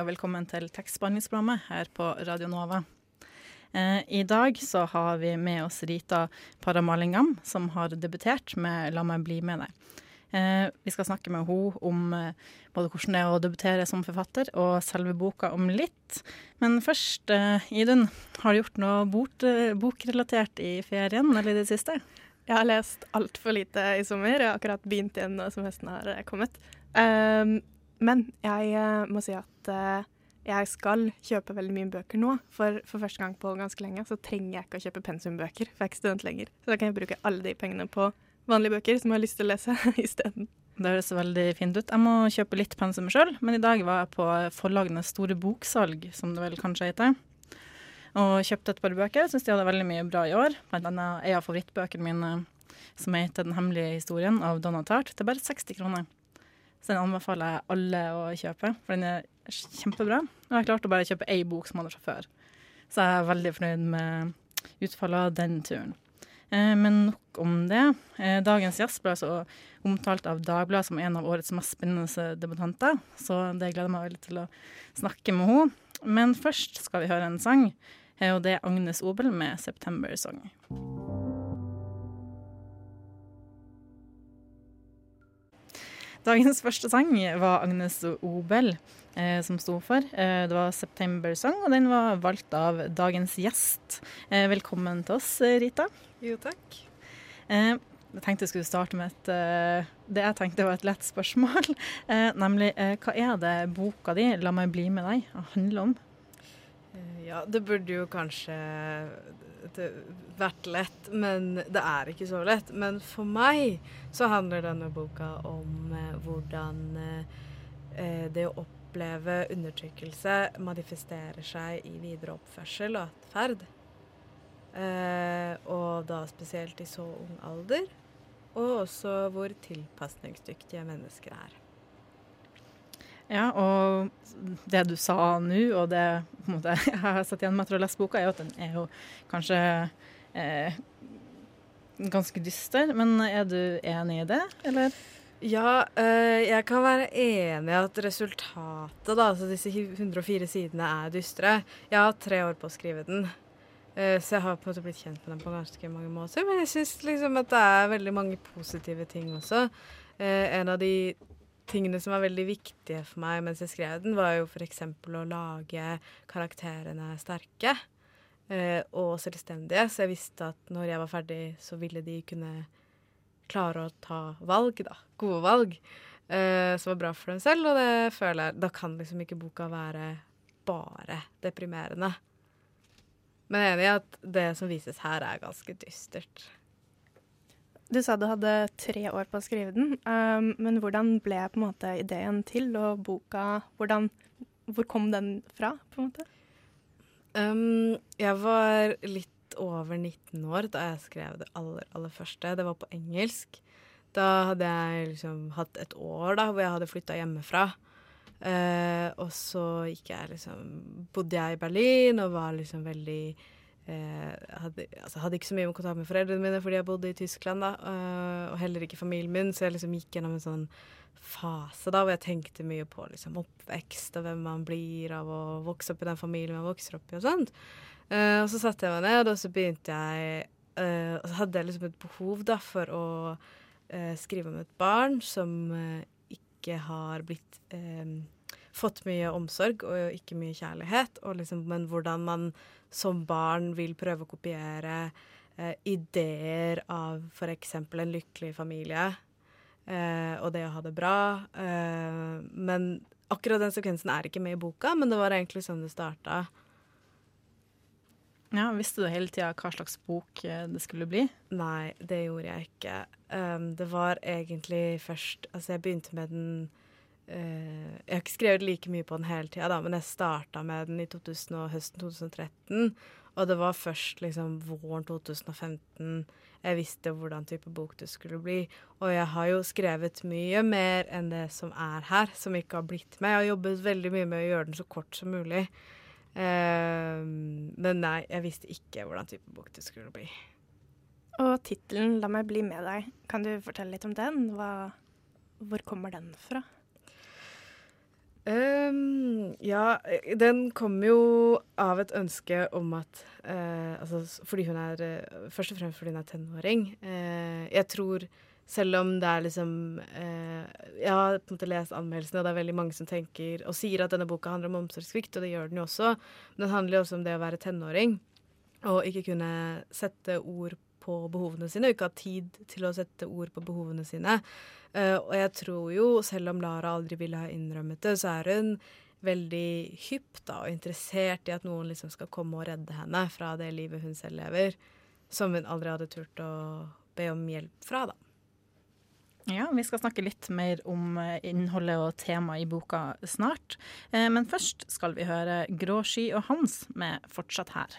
Og velkommen til tekstbehandlingsprogrammet her på Radio Nova. Eh, I dag så har vi med oss Rita Paramalingam, som har debutert med 'La meg bli med deg'. Eh, vi skal snakke med henne om eh, både hvordan det er å debutere som forfatter, og selve boka om litt. Men først, Idun, har du gjort noe bok, bokrelatert i ferien eller i det siste? Jeg har lest altfor lite i sommer. Jeg har akkurat begynt igjen nå som høsten har kommet. Um, men jeg eh, må si at eh, jeg skal kjøpe veldig mye bøker nå. For, for første gang på ganske lenge så trenger jeg ikke å kjøpe pensumbøker, for jeg er ikke student lenger. Så da kan jeg bruke alle de pengene på vanlige bøker som jeg har lyst til å lese isteden. Det høres veldig fint ut. Jeg må kjøpe litt pensum sjøl, men i dag var jeg på forlagenes store boksalg, som det vel kanskje heter. Og kjøpte et par bøker. Syns de hadde veldig mye bra i år. Blant annet en av favorittbøkene mine som heter 'Den hemmelige historien' av Donna Tartt. Det er bare 60 kroner. Så den anbefaler jeg alle å kjøpe, for den er kjempebra. Og jeg klarte klart å bare kjøpe én bok som hadde sjåfør, før. Så jeg er veldig fornøyd med utfallet av den turen. Eh, men nok om det. Eh, dagens gjest ble altså omtalt av Dagbladet som en av årets mest spennende debutanter, så det gleder jeg meg veldig til å snakke med henne. Men først skal vi høre en sang, eh, og det er Agnes Obel med 'September Song'. Dagens første sang var Agnes Obel eh, som sto for. Eh, det var 'September Song', og den var valgt av dagens gjest. Eh, velkommen til oss, Rita. Jo, takk. Eh, jeg tenkte jeg skulle starte med et eh, Det jeg tenkte var et lett spørsmål. Eh, nemlig hva er det boka di 'La meg bli med deg' handler om? Ja, det burde jo kanskje vært lett, men det er ikke så lett. Men for meg så handler denne boka om eh, hvordan eh, det å oppleve undertrykkelse manifesterer seg i videre oppførsel og atferd. Eh, og da spesielt i så ung alder. Og også hvor tilpasningsdyktige mennesker er. Ja, og det du sa nå, og det måte, jeg har satt igjen med etter å ha lest boka, er jo at den er jo kanskje eh, ganske dyster. Men er du enig i det, eller? Ja, øh, jeg kan være enig i at resultatet, da, altså disse 104 sidene, er dystre. Jeg har tre år på å skrive den, uh, så jeg har på en måte blitt kjent med den på ganske mange måter. Men jeg syns liksom at det er veldig mange positive ting også. Uh, en av de tingene som var veldig viktige for meg mens jeg skrev den, var jo f.eks. å lage karakterene sterke eh, og selvstendige. Så jeg visste at når jeg var ferdig, så ville de kunne klare å ta valg, da. Gode valg. Eh, som var bra for dem selv, og det føler jeg Da kan liksom ikke boka være bare deprimerende. Men jeg er enig i at det som vises her, er ganske dystert. Du sa du hadde tre år på å skrive den, um, men hvordan ble på en måte ideen til, og boka hvordan, Hvor kom den fra, på en måte? Um, jeg var litt over 19 år da jeg skrev det aller, aller første. Det var på engelsk. Da hadde jeg liksom hatt et år da, hvor jeg hadde flytta hjemmefra. Uh, og så gikk jeg liksom Bodde jeg i Berlin og var liksom veldig hadde, altså, hadde ikke så mye kontakt med foreldrene mine fordi jeg bodde i Tyskland, da, øh, og heller ikke familien min, så jeg liksom gikk gjennom en sånn fase da hvor jeg tenkte mye på liksom, oppvekst og hvem man blir av å vokse opp i den familien man vokser opp i, og sånt. Uh, og så satte jeg meg ned, og så begynte jeg Og så hadde jeg liksom et behov da for å skrive om et barn som ikke har blitt fått mye omsorg og ikke mye kjærlighet, liksom, men hvordan man som barn vil prøve å kopiere eh, ideer av f.eks. en lykkelig familie eh, og det å ha det bra. Eh, men akkurat den sekvensen er ikke med i boka, men det var egentlig sånn det starta. Ja, Visste du hele tida hva slags bok eh, det skulle bli? Nei, det gjorde jeg ikke. Um, det var egentlig først Altså, jeg begynte med den Jeg har ikke skrevet like mye på den hele tida, men jeg starta med den i 2000 og høsten 2013. Og det var først liksom våren 2015 jeg visste hvordan type bok det skulle bli. Og jeg har jo skrevet mye mer enn det som er her, som ikke har blitt med. Jeg har jobbet veldig mye med å gjøre den så kort som mulig. Eh, men nei, jeg visste ikke hvordan type bok det skulle bli. Og tittelen 'La meg bli med deg', kan du fortelle litt om den? Hva, hvor kommer den fra? Um, ja, den kommer jo av et ønske om at uh, Altså fordi hun er uh, Først og fremst fordi hun er tenåring. Uh, jeg tror selv om det er liksom Jeg har på en måte lest anmeldelsene, og det er veldig mange som tenker og sier at denne boka handler om omsorgssvikt, og det gjør den jo også. Men den handler jo også om det å være tenåring og ikke kunne sette ord på behovene sine, og ikke ha tid til å sette ord på behovene sine. Uh, og jeg tror jo, selv om Lara aldri ville ha innrømmet det, så er hun veldig hypp da, og interessert i at noen liksom skal komme og redde henne fra det livet hun selv lever, som hun aldri hadde turt å be om hjelp fra, da. Ja, vi skal snakke litt mer om eh, innholdet og temaet i boka snart. Eh, men først skal vi høre Gråsky og Hans med 'Fortsatt her'.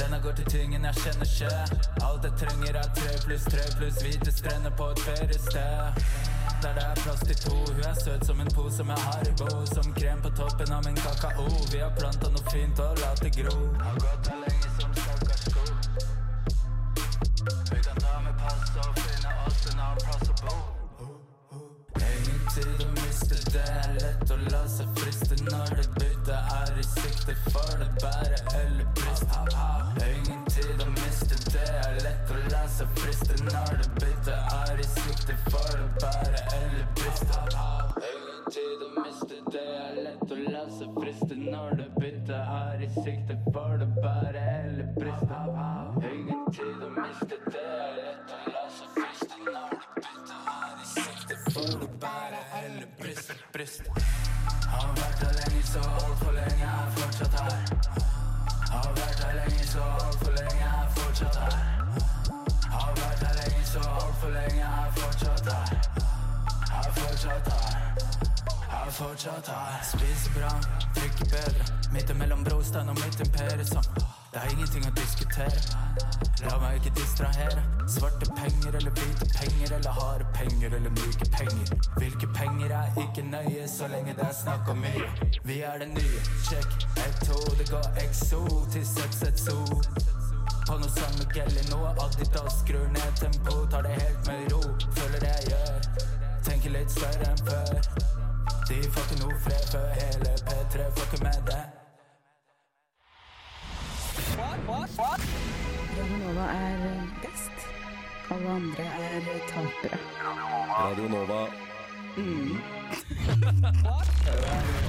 Denne går til tingen jeg kjenner ikke. Alt jeg trenger er tre pluss tre pluss hvite strender på et feriested. Der det er plass til to. Hun er søt som en pose med Haribo. Som krem på toppen av min kakao. Vi har planta noe fint og latt det gro. Har gått lenge friste når det byttet er i sikte. For det bære eller briste. Ingen tid å miste. Det er lett å la seg friste når det bytter, er i sikte. For det bære eller briste. Ingen tid å miste. Det er lett å la seg friste når det byttet er i sikte. For å bære brist. Har vært her lenge, så fortsatt her. Spiser bra, trykker bedre. Midt mellom brostein og mitt imperium. Det er ingenting å diskutere. La meg ikke distrahere. Svarte penger eller hvite penger eller harde penger eller myke penger. Hvilke penger er ikke nøye så lenge det er snakk om mye. Vi er det nye. Check. Ett, det går exo til seks, et so. På noe San Miguel i noe Adidas. Skrur ned tempo, tar det helt med ro. Føler det jeg gjør. Tenker litt større enn før. Noe fred før hele P3 fucker med det. What, what, what? Radio Nova er best. Alle andre er tapere. Radio Nova. Mm.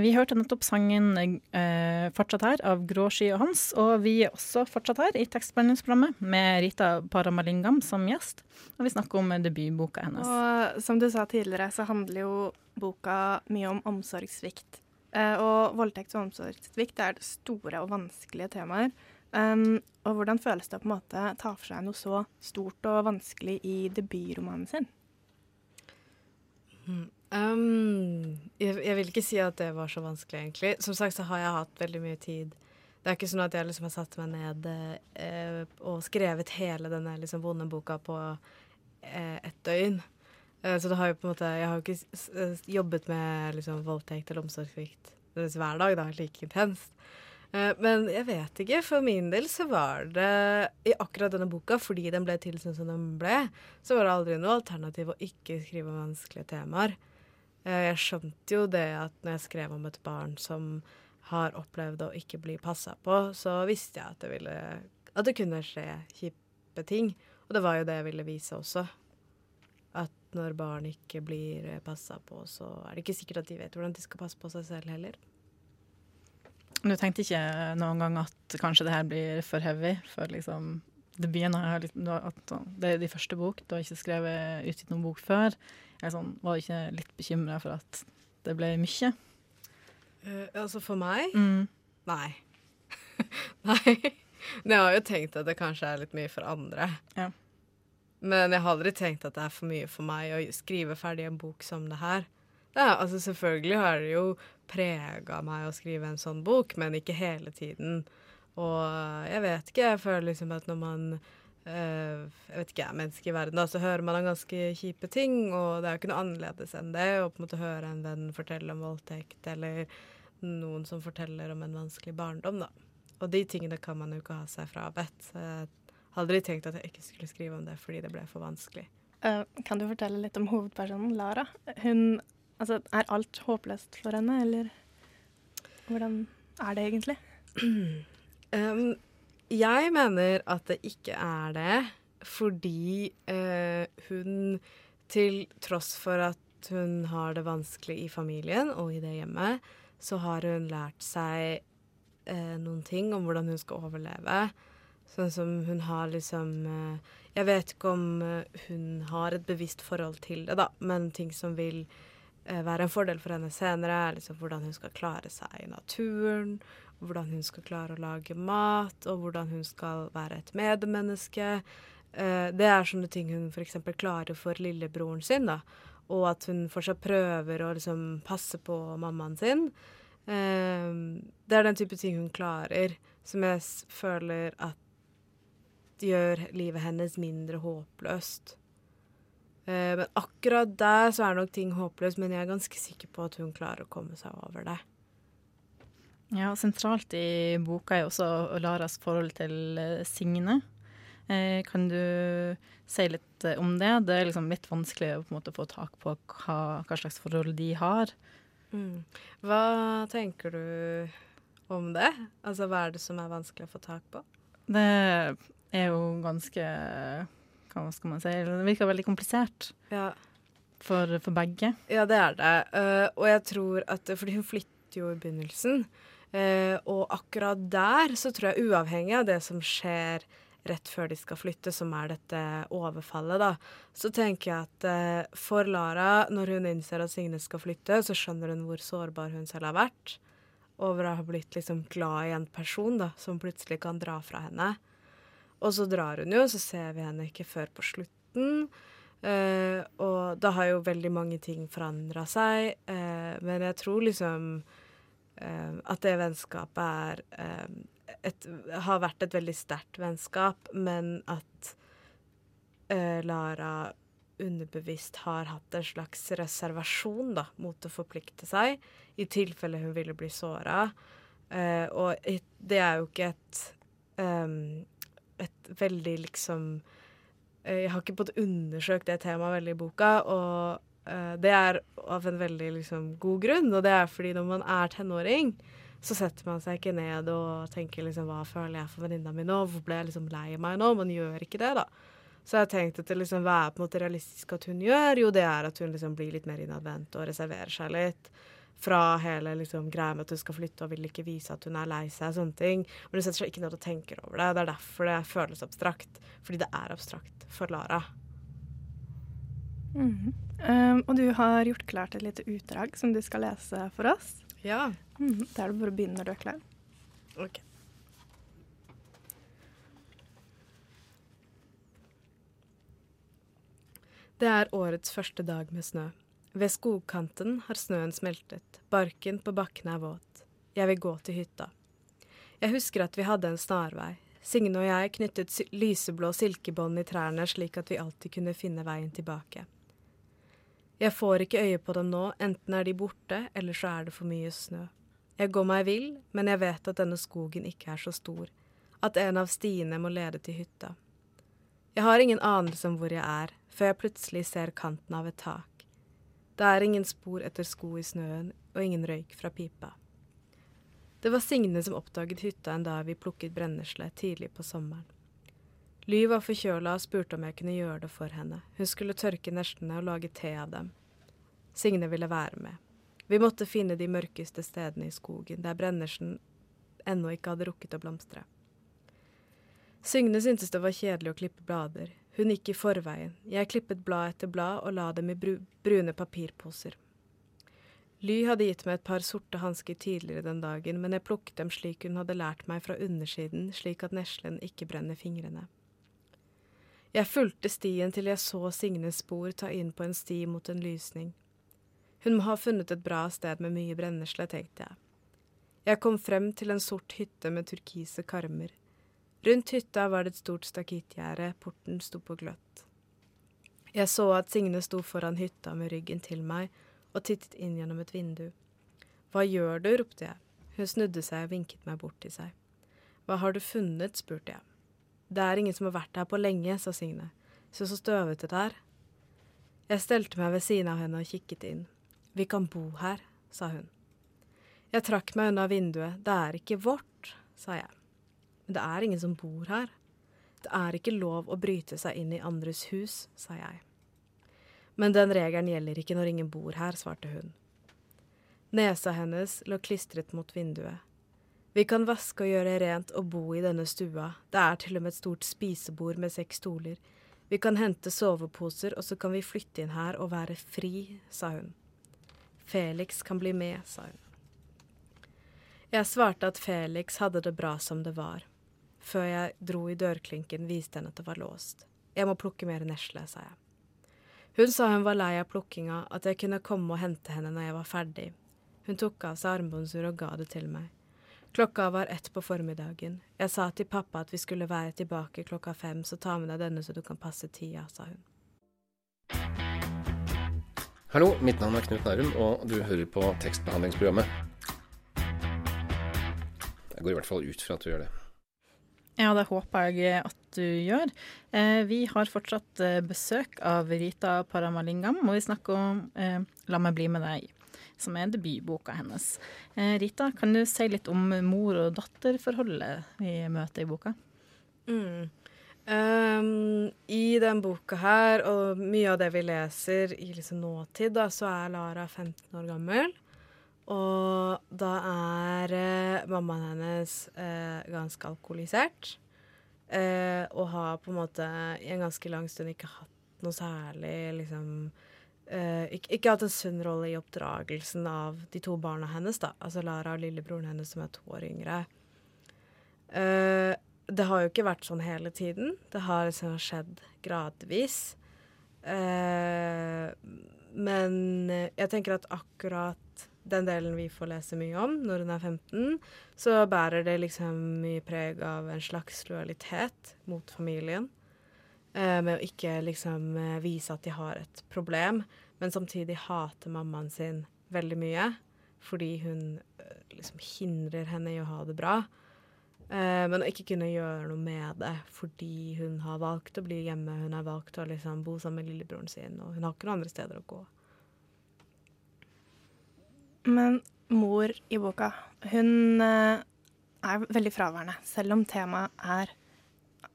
Vi hørte nettopp sangen eh, 'Fortsatt her' av Gråsky og Hans. Og vi er også fortsatt her i tekstbehandlingsprogrammet med Rita Paramalingam som gjest. Og vi snakker om debutboka hennes. Og som du sa tidligere, så handler jo boka mye om omsorgssvikt. Eh, og voldtekt og omsorgssvikt er store og vanskelige temaer. Um, og hvordan føles det å på en måte ta for seg noe så stort og vanskelig i debutromanen sin? Um, jeg, jeg, vil ikke si at det var så vanskelig, egentlig. Som sagt så har jeg hatt veldig mye tid. Det er ikke sånn at jeg liksom har satt meg ned eh, og skrevet hele denne liksom, vonde boka på eh, ett døgn. Eh, så det har jo på en måte Jeg har jo ikke jobbet med liksom, voldtekt eller omsorgssvikt hver dag, da, like intenst. Eh, men jeg vet ikke. For min del så var det i akkurat denne boka, fordi den ble til sånn som den ble, så var det aldri noe alternativ å ikke skrive vanskelige temaer. Eh, Jeg skjønte jo det at når jeg skrev om et barn som har opplevd å ikke bli passa på, så visste jeg at det, ville, at det kunne skje kjipe ting. Og det var jo det jeg ville vise også. At når barn ikke blir passa på, så er det ikke sikkert at de vet hvordan de skal passe på seg selv heller. Du tenkte ikke noen gang at kanskje det her blir for heavy for liksom debuten? har litt- at Det er de første bok, du har ikke skrevet utgitt noen bok før. Jeg sånn, var ikke litt bekymra for at det ble mye? Uh, altså for meg Mm. Nei. Nei. Men jeg har jo tenkt at det kanskje er litt mye for andre. Ja. Men jeg har aldri tenkt at det er for mye for meg å skrive ferdig en bok som det her. Er, altså Selvfølgelig har det jo prega meg å skrive en sånn bok, men ikke hele tiden. Og jeg vet ikke, jeg føler liksom at når man eh, jeg vet ikke, er menneske i verden, da, så hører man om ganske kjipe ting, og det er jo ikke noe annerledes enn det å på en måte høre en venn fortelle om voldtekt, eller noen som forteller om en vanskelig barndom, da. Og de tingene kan man jo ikke ha seg frabedt. Så jeg hadde aldri tenkt at jeg ikke skulle skrive om det fordi det ble for vanskelig. Uh, kan du fortelle litt om hovedpersonen Lara? Hun Altså, er alt håpløst for henne, eller hvordan er det egentlig? Um, jeg mener at det ikke er det, fordi uh, hun til tross for at hun har det vanskelig i familien og i det hjemmet, så har hun lært seg eh, noen ting om hvordan hun skal overleve. Sånn som hun har liksom eh, Jeg vet ikke om hun har et bevisst forhold til det, da, men ting som vil være en fordel for henne senere, er liksom hvordan hun skal klare seg i naturen, hvordan hun skal klare å lage mat, og hvordan hun skal være et medmenneske. Eh, det er sånne ting hun f.eks. klarer for lillebroren sin, da. Og at hun fortsatt prøver å liksom passe på mammaen sin. Eh, det er den type ting hun klarer, som jeg føler at gjør livet hennes mindre håpløst. Eh, men akkurat der så er nok ting håpløst, men jeg er ganske sikker på at hun klarer å komme seg over det. Ja, sentralt i boka er også Laras forhold til eh, Signe. Eh, kan du si litt eh, om det? Det er liksom litt vanskelig å måte få tak på hva, hva slags forhold de har. Mm. Hva tenker du om det? Altså, hva er det som er vanskelig å få tak på? Det er jo ganske Hva skal man si? Det virker veldig komplisert Ja, for, for begge. ja det er det. Uh, og jeg tror at Fordi hun flytter jo i begynnelsen. Eh, og akkurat der så tror jeg, uavhengig av det som skjer rett før de skal flytte, som er dette overfallet, da, så tenker jeg at eh, for Lara, når hun innser at Signe skal flytte, så skjønner hun hvor sårbar hun selv har vært. Over å ha blitt liksom glad i en person da, som plutselig kan dra fra henne. Og så drar hun jo, så ser vi henne ikke før på slutten. Eh, og da har jo veldig mange ting forandra seg. eh, men jeg tror liksom at det vennskapet er eh, et, har vært et veldig sterkt vennskap, men at eh, Lara underbevisst har hatt en slags reservasjon da, mot å forplikte seg, i tilfelle hun ville bli såra. Eh, og det er jo ikke et em, et veldig liksom eh, Jeg har ikke fått undersøkt det temaet veldig i boka, og det er av en veldig liksom, god grunn. Og det er fordi når man er tenåring, så setter man seg ikke ned og tenker liksom hva føler jeg for venninna mi nå, hvor ble jeg liksom lei meg nå? Man gjør ikke det, da. Så jeg har tenkt at det liksom, hva er på en måte realistisk at hun gjør? Jo, det er at hun liksom blir litt mer innadvendt og reserverer seg litt. Fra hele liksom, greia med at hun skal flytte og vil ikke vise at hun er lei seg. sånne ting. Men hun setter seg ikke ned og tenker over det. Det er derfor det føles abstrakt. Fordi det er abstrakt for Lara. Mhm. Um, og du har gjort klart et lite utdrag som du skal lese for oss. Ja. Mhm. Da er det bare å begynne når du er klar. Ok. Det er årets første dag med snø. Ved skogkanten har snøen smeltet, barken på bakkene er våt. Jeg vil gå til hytta. Jeg husker at vi hadde en snarvei. Signe og jeg knyttet lyseblå silkebånd i trærne slik at vi alltid kunne finne veien tilbake. Jeg får ikke øye på dem nå, enten er de borte, eller så er det for mye snø. Jeg går meg vill, men jeg vet at denne skogen ikke er så stor, at en av stiene må lede til hytta. Jeg har ingen anelse om hvor jeg er, før jeg plutselig ser kanten av et tak. Det er ingen spor etter sko i snøen, og ingen røyk fra pipa. Det var Signe som oppdaget hytta en dag vi plukket brennesle tidlig på sommeren. Ly var forkjøla og spurte om jeg kunne gjøre det for henne. Hun skulle tørke neslene og lage te av dem. Signe ville være med. Vi måtte finne de mørkeste stedene i skogen, der brennersen ennå ikke hadde rukket å blomstre. Signe syntes det var kjedelig å klippe blader. Hun gikk i forveien. Jeg klippet blad etter blad og la dem i bru brune papirposer. Ly hadde gitt meg et par sorte hansker tidligere den dagen, men jeg plukket dem slik hun hadde lært meg fra undersiden, slik at neslen ikke brenner fingrene. Jeg fulgte stien til jeg så Signes spor ta inn på en sti mot en lysning. Hun må ha funnet et bra sted med mye brennesle, tenkte jeg. Jeg kom frem til en sort hytte med turkise karmer. Rundt hytta var det et stort stakittgjerde, porten sto på gløtt. Jeg så at Signe sto foran hytta med ryggen til meg og tittet inn gjennom et vindu. Hva gjør du? ropte jeg. Hun snudde seg og vinket meg bort til seg. Hva har du funnet? spurte jeg. Det er ingen som har vært her på lenge, sa Signe. Se så støvete det er. Jeg stelte meg ved siden av henne og kikket inn. Vi kan bo her, sa hun. Jeg trakk meg unna vinduet. Det er ikke vårt, sa jeg. Men det er ingen som bor her. Det er ikke lov å bryte seg inn i andres hus, sa jeg. Men den regelen gjelder ikke når ingen bor her, svarte hun. Nesa hennes lå klistret mot vinduet. Vi kan vaske og gjøre rent og bo i denne stua, det er til og med et stort spisebord med seks stoler. Vi kan hente soveposer, og så kan vi flytte inn her og være fri, sa hun. Felix kan bli med, sa hun. Jeg svarte at Felix hadde det bra som det var. Før jeg dro i dørklinken, viste henne at det var låst. Jeg må plukke mer nesle, sa jeg. Hun sa hun var lei av plukkinga, at jeg kunne komme og hente henne når jeg var ferdig. Hun tok av seg armbåndsuret og ga det til meg. Klokka var ett på formiddagen. Jeg sa til pappa at vi skulle være tilbake klokka fem, så ta med deg denne så du kan passe tida, sa hun. Hallo, mitt navn er Knut Nærum, og du hører på tekstbehandlingsprogrammet. Jeg går i hvert fall ut fra at du gjør det. Ja, det håper jeg at du gjør. Eh, vi har fortsatt eh, besøk av Rita Paramalingam, og vi snakker om eh, 'La meg bli med deg', som er debutboka hennes. Eh, Rita, kan du si litt om mor- og datterforholdet vi møter i boka? Mm. Um, I den boka her, og mye av det vi leser i liksom nåtid, da, så er Lara 15 år gammel. Og da er eh, mammaen hennes eh, ganske alkoholisert. Eh, og har på en måte i en ganske lang stund ikke hatt noe særlig liksom eh, ikke, ikke hatt en sunn rolle i oppdragelsen av de to barna hennes, da. Altså Lara og lillebroren hennes som er to år yngre. Uh, det har jo ikke vært sånn hele tiden. Det har liksom skjedd gradvis. Uh, men jeg tenker at akkurat den delen vi får lese mye om når hun er 15, så bærer det liksom mye preg av en slags lojalitet mot familien. Eh, med å ikke liksom eh, vise at de har et problem, men samtidig hate mammaen sin veldig mye. Fordi hun eh, liksom hindrer henne i å ha det bra. Men å ikke kunne gjøre noe med det fordi hun har valgt å bli hjemme. Hun har valgt å liksom bo sammen med lillebroren sin, og hun har ikke noen andre steder å gå. Men mor i boka, hun er veldig fraværende, selv om temaet er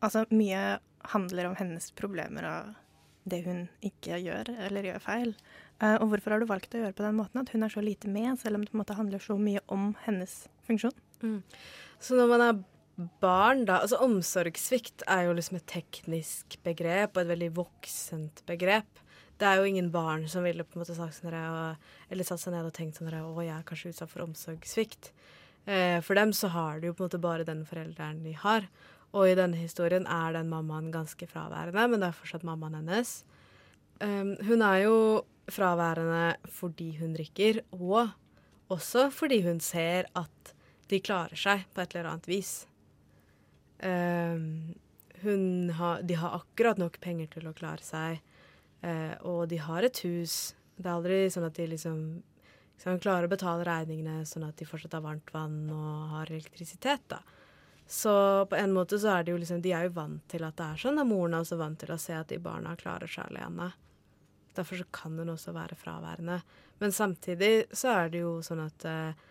Altså, mye handler om hennes problemer og det hun ikke gjør eller gjør feil. Uh, og hvorfor har du valgt å gjøre på den måten at hun er så lite med, selv om det på en måte handler så mye om hennes funksjon? Så når man er barn, da Altså omsorgssvikt er jo liksom et teknisk begrep, og et veldig voksent begrep. Det er jo ingen barn som ville på en måte sagt sånn eller satt seg ned og tenkt sånn Å, jeg er kanskje utsatt for omsorgssvikt. Eh, for dem så har de jo på en måte bare den forelderen de har. Og i denne historien er den mammaen ganske fraværende, men det er fortsatt mammaen hennes. Um, hun er jo fraværende fordi hun drikker, og også fordi hun ser at de klarer seg på et eller annet vis. Um, hun har, de har akkurat nok penger til å klare seg, uh, og de har et hus. Det er aldri sånn at de liksom liksom klarer å betale regningene sånn at de fortsatt har varmt vann og har elektrisitet, da. Så på en måte så er det jo liksom De er jo vant til at det er sånn, og moren er også vant til å se at de barna klarer seg alene. Derfor så kan hun også være fraværende. Men samtidig så er det jo sånn at uh,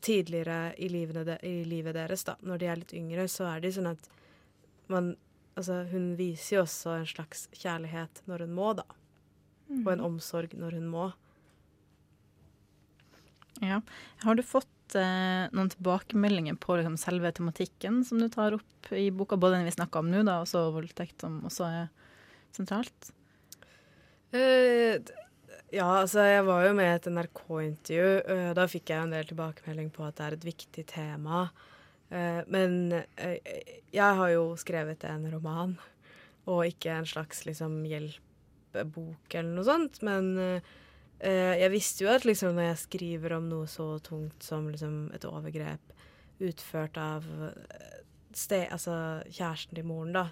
tidligere i, de, i livet deres, da, når de er litt yngre, så er det jo sånn at man Altså, hun viser jo også en slags kjærlighet når hun må, da. Og en omsorg når hun må. Ja. Har du fått eh, noen tilbakemeldinger på liksom, selve tematikken som du tar opp i boka, både den vi snakka om nå, og så voldtekt, som også er sentralt? Uh, ja, altså jeg var jo med i et NRK-intervju. Uh, da fikk jeg en del tilbakemelding på at det er et viktig tema. Uh, men jeg har jo skrevet en roman, og ikke en slags liksom hjelpebok eller noe sånt. Men jeg visste jo at liksom når jeg skriver om noe så tungt som liksom et overgrep utført av eh, ste, altså kjæresten til moren, da,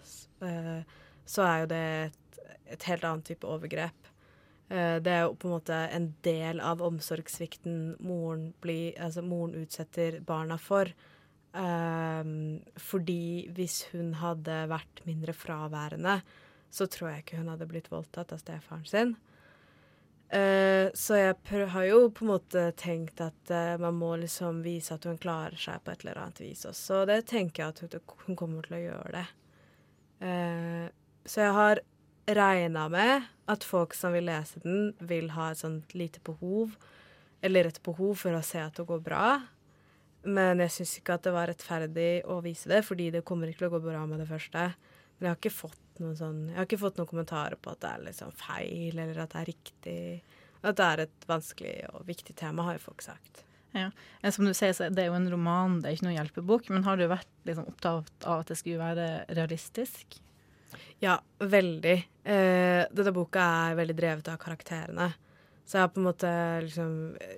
eh, så er jo det et, et helt annet type overgrep. Eh, Det er jo på en måte en del av omsorgssvikten moren, altså moren utsetter barna for. Ehm, fordi hvis hun hadde vært mindre fraværende, så tror jeg ikke hun hadde blitt voldtatt av stefaren sin. Eh, så jeg har jo på en måte tenkt at uh, man må liksom vise at hun klarer seg på et eller annet vis også. Og det tenker jeg at hun kommer til å gjøre det. Uh, så jeg har regna med at folk som vil lese den, vil ha et sånt lite behov, eller et behov for å se at det går bra. Men jeg syns ikke at det var rettferdig å vise det, fordi det kommer ikke til å gå bra med det første. Men jeg har ikke fått noen sånn Jeg har ikke fått noen kommentarer på at det er liksom feil, eller at det er riktig. At det er et vanskelig og viktig tema, har jo folk sagt. Ja. Som du sier, så det er jo en roman, det er ikke noen hjelpebok. Men har du vært liksom, opptatt av at det skulle være realistisk? Ja, veldig. Eh, denne boka er veldig drevet av karakterene. Så jeg har på en måte liksom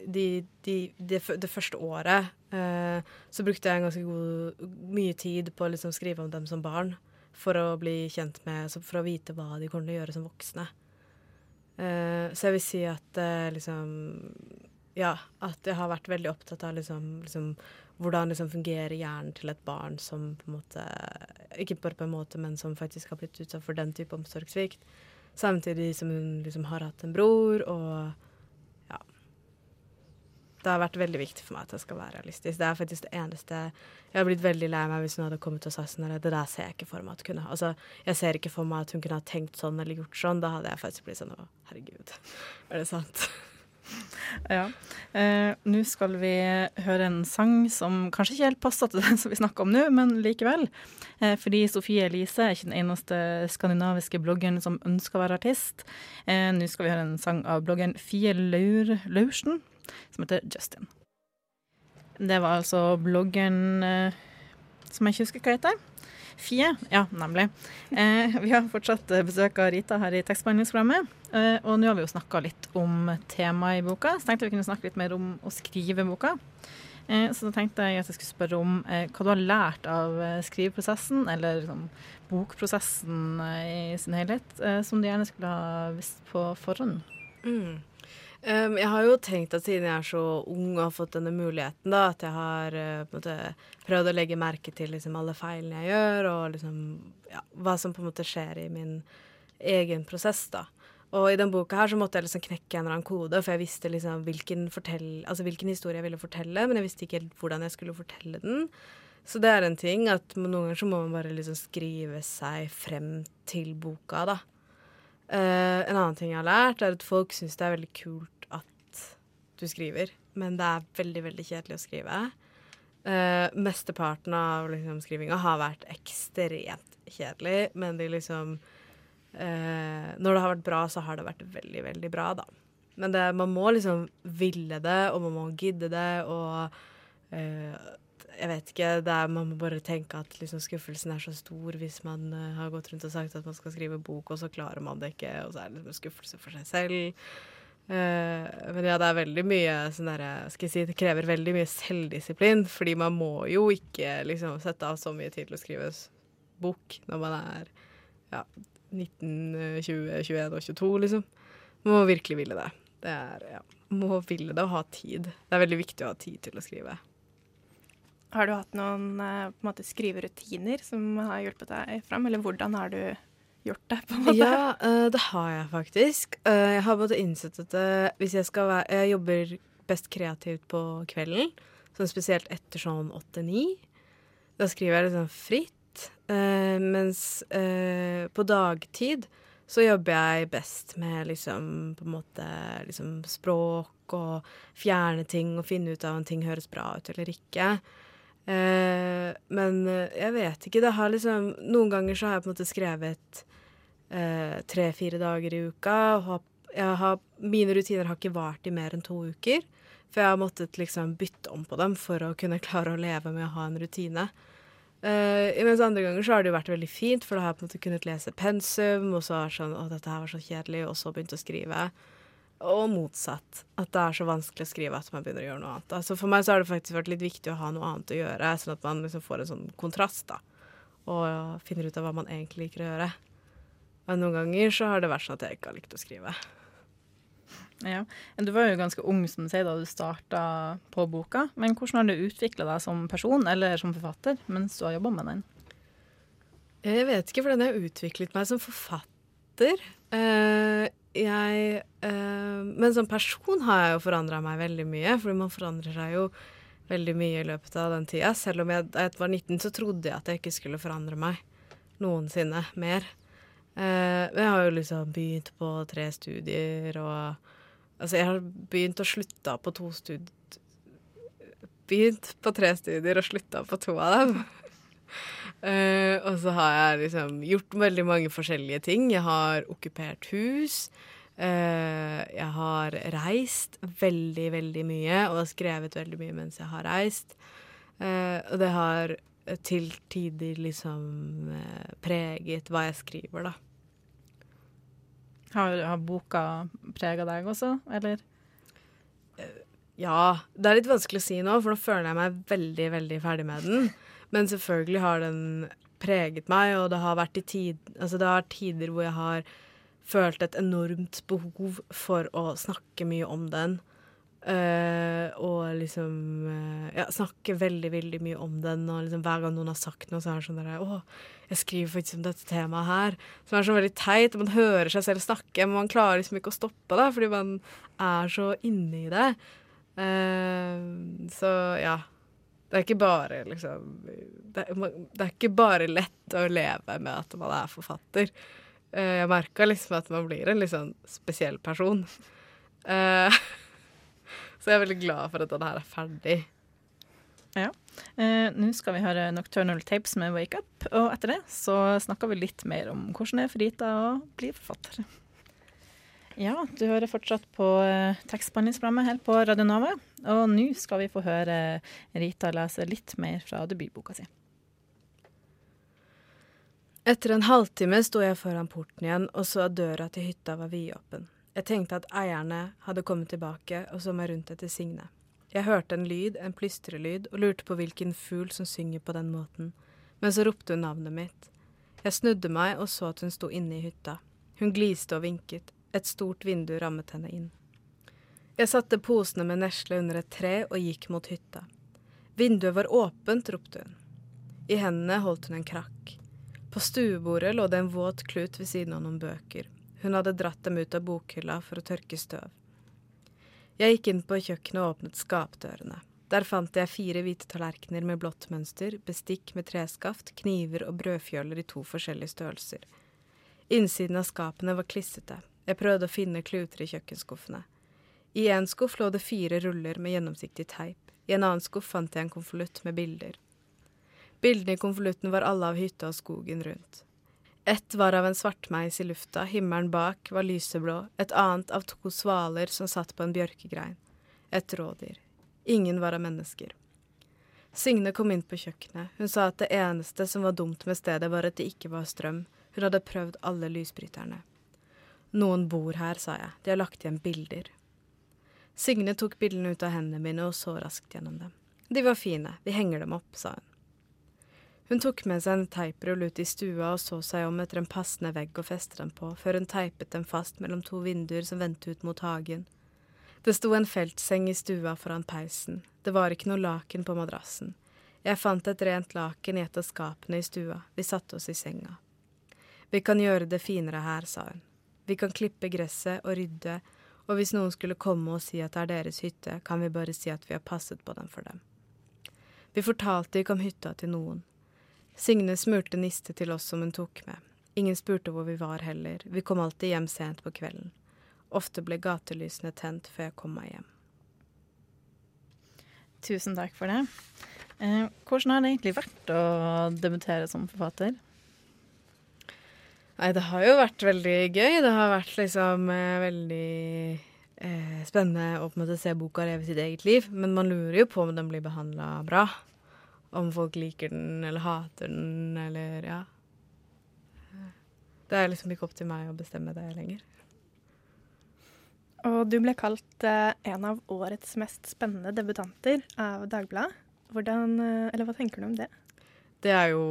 de, de, det, det første året eh, så brukte jeg en ganske god, mye tid på å liksom skrive om dem som barn. For å bli kjent med For å vite hva de kommer til å gjøre som voksne. Uh, så jeg vil si at uh, liksom Ja, at jeg har vært veldig opptatt av liksom, liksom hvordan liksom fungerer hjernen til et barn som på en måte Ikke bare på en måte, men som faktisk har blitt utsatt for den type omsorgssvikt. Samtidig som hun liksom har hatt en bror, og. Det har vært veldig viktig for meg at jeg skal være realistisk. Det er faktisk det eneste Jeg har blitt veldig lei meg hvis hun hadde kommet og sagt sånn eller Det der ser jeg ikke for meg at kunne Altså, jeg ser ikke for meg at hun kunne ha tenkt sånn eller gjort sånn. Da hadde jeg faktisk blitt sånn Å, herregud. Er det sant? Ja. Eh, nå skal vi høre en sang som kanskje ikke helt passer til den som vi snakker om nå, men likevel. Eh, fordi Sofie Elise er ikke den eneste skandinaviske bloggeren som ønsker å være artist. Eh, nå skal vi høre en sang av bloggeren Fie Laur Laursen, som heter Justin. Det var altså bloggeren eh, som jeg ikke husker hva heter. Fie, ja, nemlig. Eh, vi har fortsatt besøk av Rita her i tekstbehandlingsprogrammet. Eh, og nå har vi jo snakka litt om temaet i boka, så tenkte vi kunne snakke litt mer om å skrive boka. Eh, så da tenkte jeg at jeg skulle spørre om eh, hva du har lært av eh, skriveprosessen, eller liksom, bokprosessen i sin helhet, som du gjerne skulle ha visst på forhånd. Mm. Um, jeg har jo tenkt at siden jeg er så ung og har fått denne muligheten, da, at jeg har uh, måte prøvd å legge merke til liksom, alle feilene jeg gjør, og liksom, ja, hva som på en måte skjer i min egen prosess. da. Og i den boka her så måtte jeg liksom knekke en eller annen kode, for jeg visste liksom hvilken, fortell, altså hvilken historie jeg ville fortelle, men jeg visste ikke helt hvordan jeg skulle fortelle den. Så det er en ting at noen ganger så må man bare liksom skrive seg frem til boka, da. Eh, en annen ting jeg har lært, er at folk syns det er veldig kult at du skriver, men det er veldig, veldig kjedelig å skrive. Uh, mesteparten av liksom, skrivinga har vært ekstremt kjedelig, men de liksom uh, Når det har vært bra, så har det vært veldig, veldig bra, da. Men det, man må liksom ville det, og man må gidde det, og jeg vet ikke, er, Man må bare tenke at liksom, skuffelsen er så stor hvis man uh, har gått rundt og sagt at man skal skrive bok, og så klarer man det ikke, og så er det liksom en skuffelse for seg selv. Uh, men ja, det er veldig mye sånn derre Skal jeg si, det krever veldig mye selvdisiplin, fordi man må jo ikke liksom sette av så mye tid til å skrive bok når man er ja, 19, eh, 20, 21 og 22, liksom. Man må virkelig ville det. Det er, ja, må ville det og ha tid. Det er veldig viktig å ha tid til å skrive. Har du hatt noen eh, måte skriverutiner som har hjulpet deg fram, eller hvordan har du gjort det, på en måte? Ja, eh, det har jeg faktisk. Eh, jeg har både innsett at hvis jeg skal være Jeg jobber best kreativt på kvelden, sånn spesielt etter sånn åtte-ni. Da skriver jeg litt sånn fritt. mens på dagtid så jobber jeg best med liksom på en måte liksom språk og fjerne ting og finne ut av om ting høres bra ut eller ikke. Eh, men eh, jeg vet ikke. Det har liksom Noen ganger så har jeg på en måte skrevet eh, tre-fire dager i uka. Har, har, mine rutiner har ikke vart i mer enn to uker. For jeg har måttet liksom bytte om på dem for å kunne klare å leve med å ha en rutine. Uh, mens andre ganger så har det jo vært veldig fint, for da har jeg på en måte kunnet lese pensum, og så har sånn Å, dette her var så kjedelig, og så begynt å skrive. Og motsatt. At det er så vanskelig å skrive at man begynner å gjøre noe annet. Altså For meg så har det faktisk vært litt viktig å ha noe annet å gjøre, sånn at man liksom får en sånn kontrast, da. Og finner ut av hva man egentlig liker å gjøre. Men noen ganger så har det vært sånn at jeg ikke har likt å skrive. Ja. Du var jo ganske ung som du sier, da du starta på boka. Men hvordan har du utvikla deg som person eller som forfatter mens du har jobba med den? Jeg vet ikke for den har utviklet meg som forfatter. Eh, jeg eh, Men som person har jeg jo forandra meg veldig mye, fordi man forandrer seg jo veldig mye i løpet av den tida. Selv om jeg, jeg var 19, så trodde jeg at jeg ikke skulle forandre meg noensinne mer. Uh, men jeg har jo liksom begynt på tre studier og Altså, jeg har begynt og slutta på to studier Begynt på tre studier og slutta på to av dem. Eh, og så har jeg liksom gjort veldig mange forskjellige ting. Jeg har okkupert hus. Uh, jeg har reist veldig, veldig mye, og har skrevet veldig mye mens jeg har reist. Uh, og det har til tider liksom preget hva jeg skriver, da. Har, har boka prega deg også, eller? Ja, det er litt vanskelig å si nå, for nå føler jeg meg veldig, veldig ferdig med den. Men selvfølgelig har den preget meg, og det har vært tid, altså det har tider hvor jeg har følt et enormt behov for å snakke mye om den. Uh, og liksom uh, Ja, snakke veldig, veldig mye om den. Og liksom hver gang noen har sagt noe, så er det sånn der Å, jeg skriver faktisk om dette temaet her. Som er så veldig teit. Man hører seg selv snakke, men man klarer liksom ikke å stoppe det, fordi man er så inne i det. Uh, så ja. Det er ikke bare liksom det, det er ikke bare lett å leve med at man er forfatter. Eh, jeg merka liksom at man blir en litt sånn spesiell person. Eh, så jeg er veldig glad for at denne her er ferdig. Eh, Nå skal vi høre Nocturnal Tapes med Wake Up, og etter det så snakker vi litt mer om hvordan det er for Rita å bli forfatter. Ja, du hører fortsatt på eh, tekstbehandlingsprogrammet her på Radio Nova, og nå skal vi få høre Rita lese litt mer fra debutboka si. Etter en halvtime sto jeg foran porten igjen og så at døra til hytta var vidåpen. Jeg tenkte at eierne hadde kommet tilbake og så meg rundt etter Signe. Jeg hørte en lyd, en plystrelyd, og lurte på hvilken fugl som synger på den måten. Men så ropte hun navnet mitt. Jeg snudde meg og så at hun sto inne i hytta. Hun gliste og vinket. Et stort vindu rammet henne inn. Jeg satte posene med nesle under et tre og gikk mot hytta. Vinduet var åpent, ropte hun. I hendene holdt hun en krakk. På stuebordet lå det en våt klut ved siden av noen bøker. Hun hadde dratt dem ut av bokhylla for å tørke støv. Jeg gikk inn på kjøkkenet og åpnet skapdørene. Der fant jeg fire hvite tallerkener med blått mønster, bestikk med treskaft, kniver og brødfjøler i to forskjellige størrelser. Innsiden av skapene var klissete. Jeg prøvde å finne kluter i kjøkkenskuffene. I en skuff lå det fire ruller med gjennomsiktig teip. I en annen skuff fant jeg en konvolutt med bilder. Bildene i konvolutten var alle av hytta og skogen rundt. Ett var av en svartmeis i lufta, himmelen bak var lyseblå, et annet av to svaler som satt på en bjørkegrein. Et rådyr. Ingen var av mennesker. Signe kom inn på kjøkkenet. Hun sa at det eneste som var dumt med stedet, var at det ikke var strøm. Hun hadde prøvd alle lysbryterne. Noen bor her, sa jeg. De har lagt igjen bilder. Signe tok bildene ut av hendene mine og så raskt gjennom dem. De var fine, vi henger dem opp, sa hun. Hun tok med seg en teiprull ut i stua og så seg om etter en passende vegg å feste dem på, før hun teipet dem fast mellom to vinduer som vendte ut mot hagen. Det sto en feltseng i stua foran peisen. Det var ikke noe laken på madrassen. Jeg fant et rent laken i et av skapene i stua. Vi satte oss i senga. Vi kan gjøre det finere her, sa hun. Vi kan klippe gresset og rydde, og hvis noen skulle komme og si at det er deres hytte, kan vi bare si at vi har passet på den for dem. Vi fortalte ikke om hytta til noen. Signe smurte niste til oss som hun tok med. Ingen spurte hvor vi var heller, vi kom alltid hjem sent på kvelden. Ofte ble gatelysene tent før jeg kom meg hjem. Tusen takk for det. Eh, hvordan har det egentlig vært å debutere som forfatter? Nei, det har jo vært veldig gøy. Det har vært liksom eh, veldig eh, spennende å på en måte se boka leve sitt eget liv. Men man lurer jo på om den blir behandla bra. Om folk liker den eller hater den eller ja. Det er liksom ikke opp til meg å bestemme det lenger. Og du ble kalt eh, en av årets mest spennende debutanter av Dagbladet. Hvordan, eh, eller hva tenker du om det? Det er jo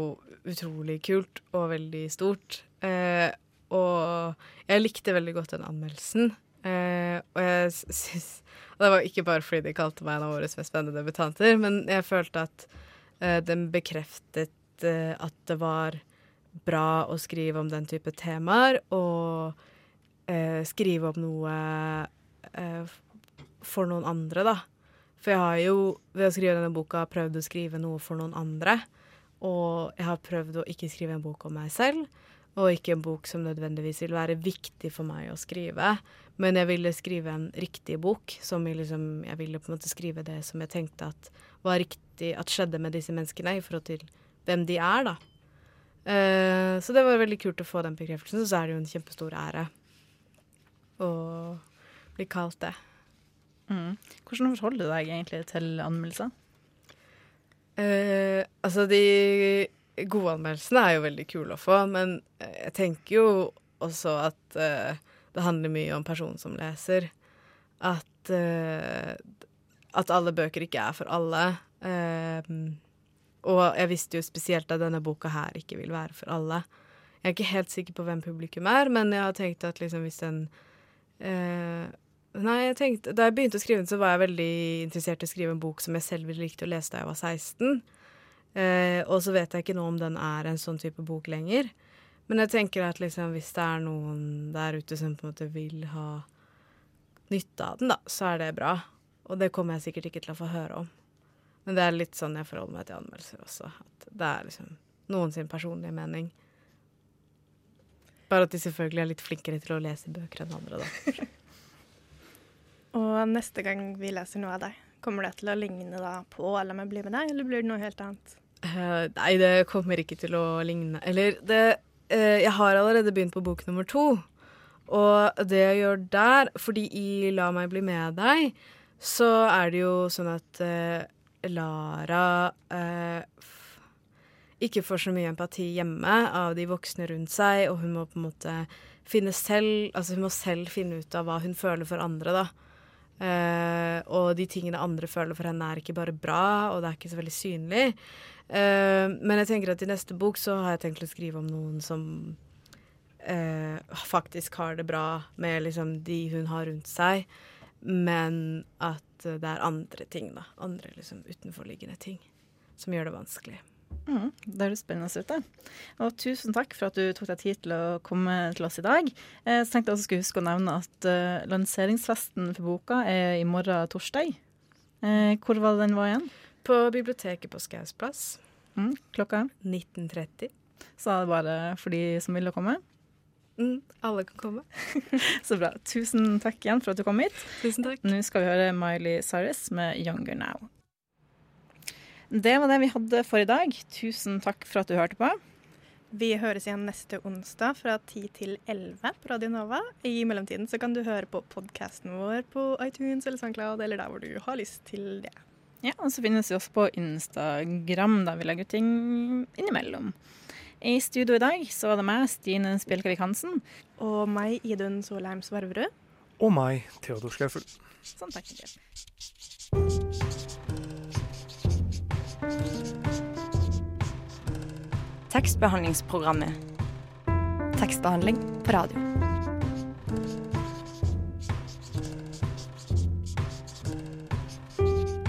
utrolig kult og veldig stort. Eh, og jeg likte veldig godt den anmeldelsen. Eh, og jeg syns Og det var ikke bare fordi de kalte meg en av årets mest spennende debutanter, men jeg følte at eh, den bekreftet eh, at det var bra å skrive om den type temaer, og eh, skrive om noe eh, for noen andre, da. For jeg har jo ved å skrive denne boka prøvd å skrive noe for noen andre. Og jeg har prøvd å ikke skrive en bok om meg selv, og ikke en bok som nødvendigvis vil være viktig for meg å skrive. Men jeg ville skrive en riktig bok. Som jeg, liksom, jeg ville på en måte skrive det som jeg tenkte at var riktig at skjedde med disse menneskene, i forhold til hvem de er, da. Uh, så det var veldig kult å få den bekreftelsen. Så er det jo en kjempestor ære å bli kalt det. Mm. Hvordan forholder du deg egentlig til anmeldelser? Uh, altså, de gode anmeldelsene er jo veldig kule å få, men eh, jeg tenker jo også at uh, det handler mye om personen som leser. At, uh, at alle bøker ikke er for alle. Uh, og jeg visste jo spesielt at denne boka her ikke vil være for alle. Jeg er ikke helt sikker på hvem publikum er, men jeg har tenkt at liksom hvis den Nei, jeg tenkte, Da jeg begynte å skrive den, så var jeg veldig interessert i å skrive en bok som jeg selv ville likt å lese da jeg var 16. Eh, og så vet jeg ikke nå om den er en sånn type bok lenger. Men jeg tenker at liksom, hvis det er noen der ute som på en måte vil ha nytte av den, da, så er det bra. Og det kommer jeg sikkert ikke til å få høre om. Men det er litt sånn jeg forholder meg til anmeldelser også. At det er liksom noen sin personlige mening. Bare at de selvfølgelig er litt flinkere til å lese bøker enn andre, da. Og neste gang vi leser noe av deg, kommer det til å ligne da på La meg bli med deg, eller blir det noe helt annet? Eh, nei, det kommer ikke til å ligne Eller det uh, Jeg har allerede begynt på bok nummer to. Og det jeg gjør der, fordi i La meg bli med deg, så er det jo sånn at uh, Lara ikke får så mye empati hjemme av de voksne rundt seg, og hun må på en måte finne selv Altså hun må selv finne ut av hva hun føler for andre, da. Uh, og de tingene andre føler for henne, er ikke bare bra, og det er ikke så veldig synlig. Eh, men jeg tenker at i neste bok så har jeg tenkt å skrive om noen som uh, faktisk har det bra med liksom de hun har rundt seg, men at eh, det er andre ting, da. Andre liksom utenforliggende ting som gjør det vanskelig. Mm, det høres spennende ut. det. Og tusen takk for at du tok deg tid til å komme til oss i dag. Eh, så tenkte jeg også skulle huske å nevne at lanseringsfesten for boka er i morgen torsdag. Hvor var det den var igjen? På biblioteket på Skaus plass, Mm, klokka? 1930. Så er det bare for de som ville komme. Mm, alle kan komme. Så bra. Tusen takk igjen for at du kom hit. Tusen takk. Nå skal vi høre Miley Cyrus med 'Younger Now'. Det var det vi hadde for i dag. Tusen takk for at du hørte på. Vi høres igjen neste onsdag fra 10 til 11 på Radio Nova. I mellomtiden så kan du høre på podkasten vår på iTunes eller SoundCloud, eller der hvor du har lyst til det. Ja, og så finnes vi også på Instagram, Da vi legger ting innimellom. I studio i dag så var det meg, Stine Spjelkavik Hansen. Og meg, Idun Solheim Svarverud. Og meg, Theodor Skaufel. Sånn takk. jeg. Tekstbehandlingsprogrammet. Tekstbehandling på radio.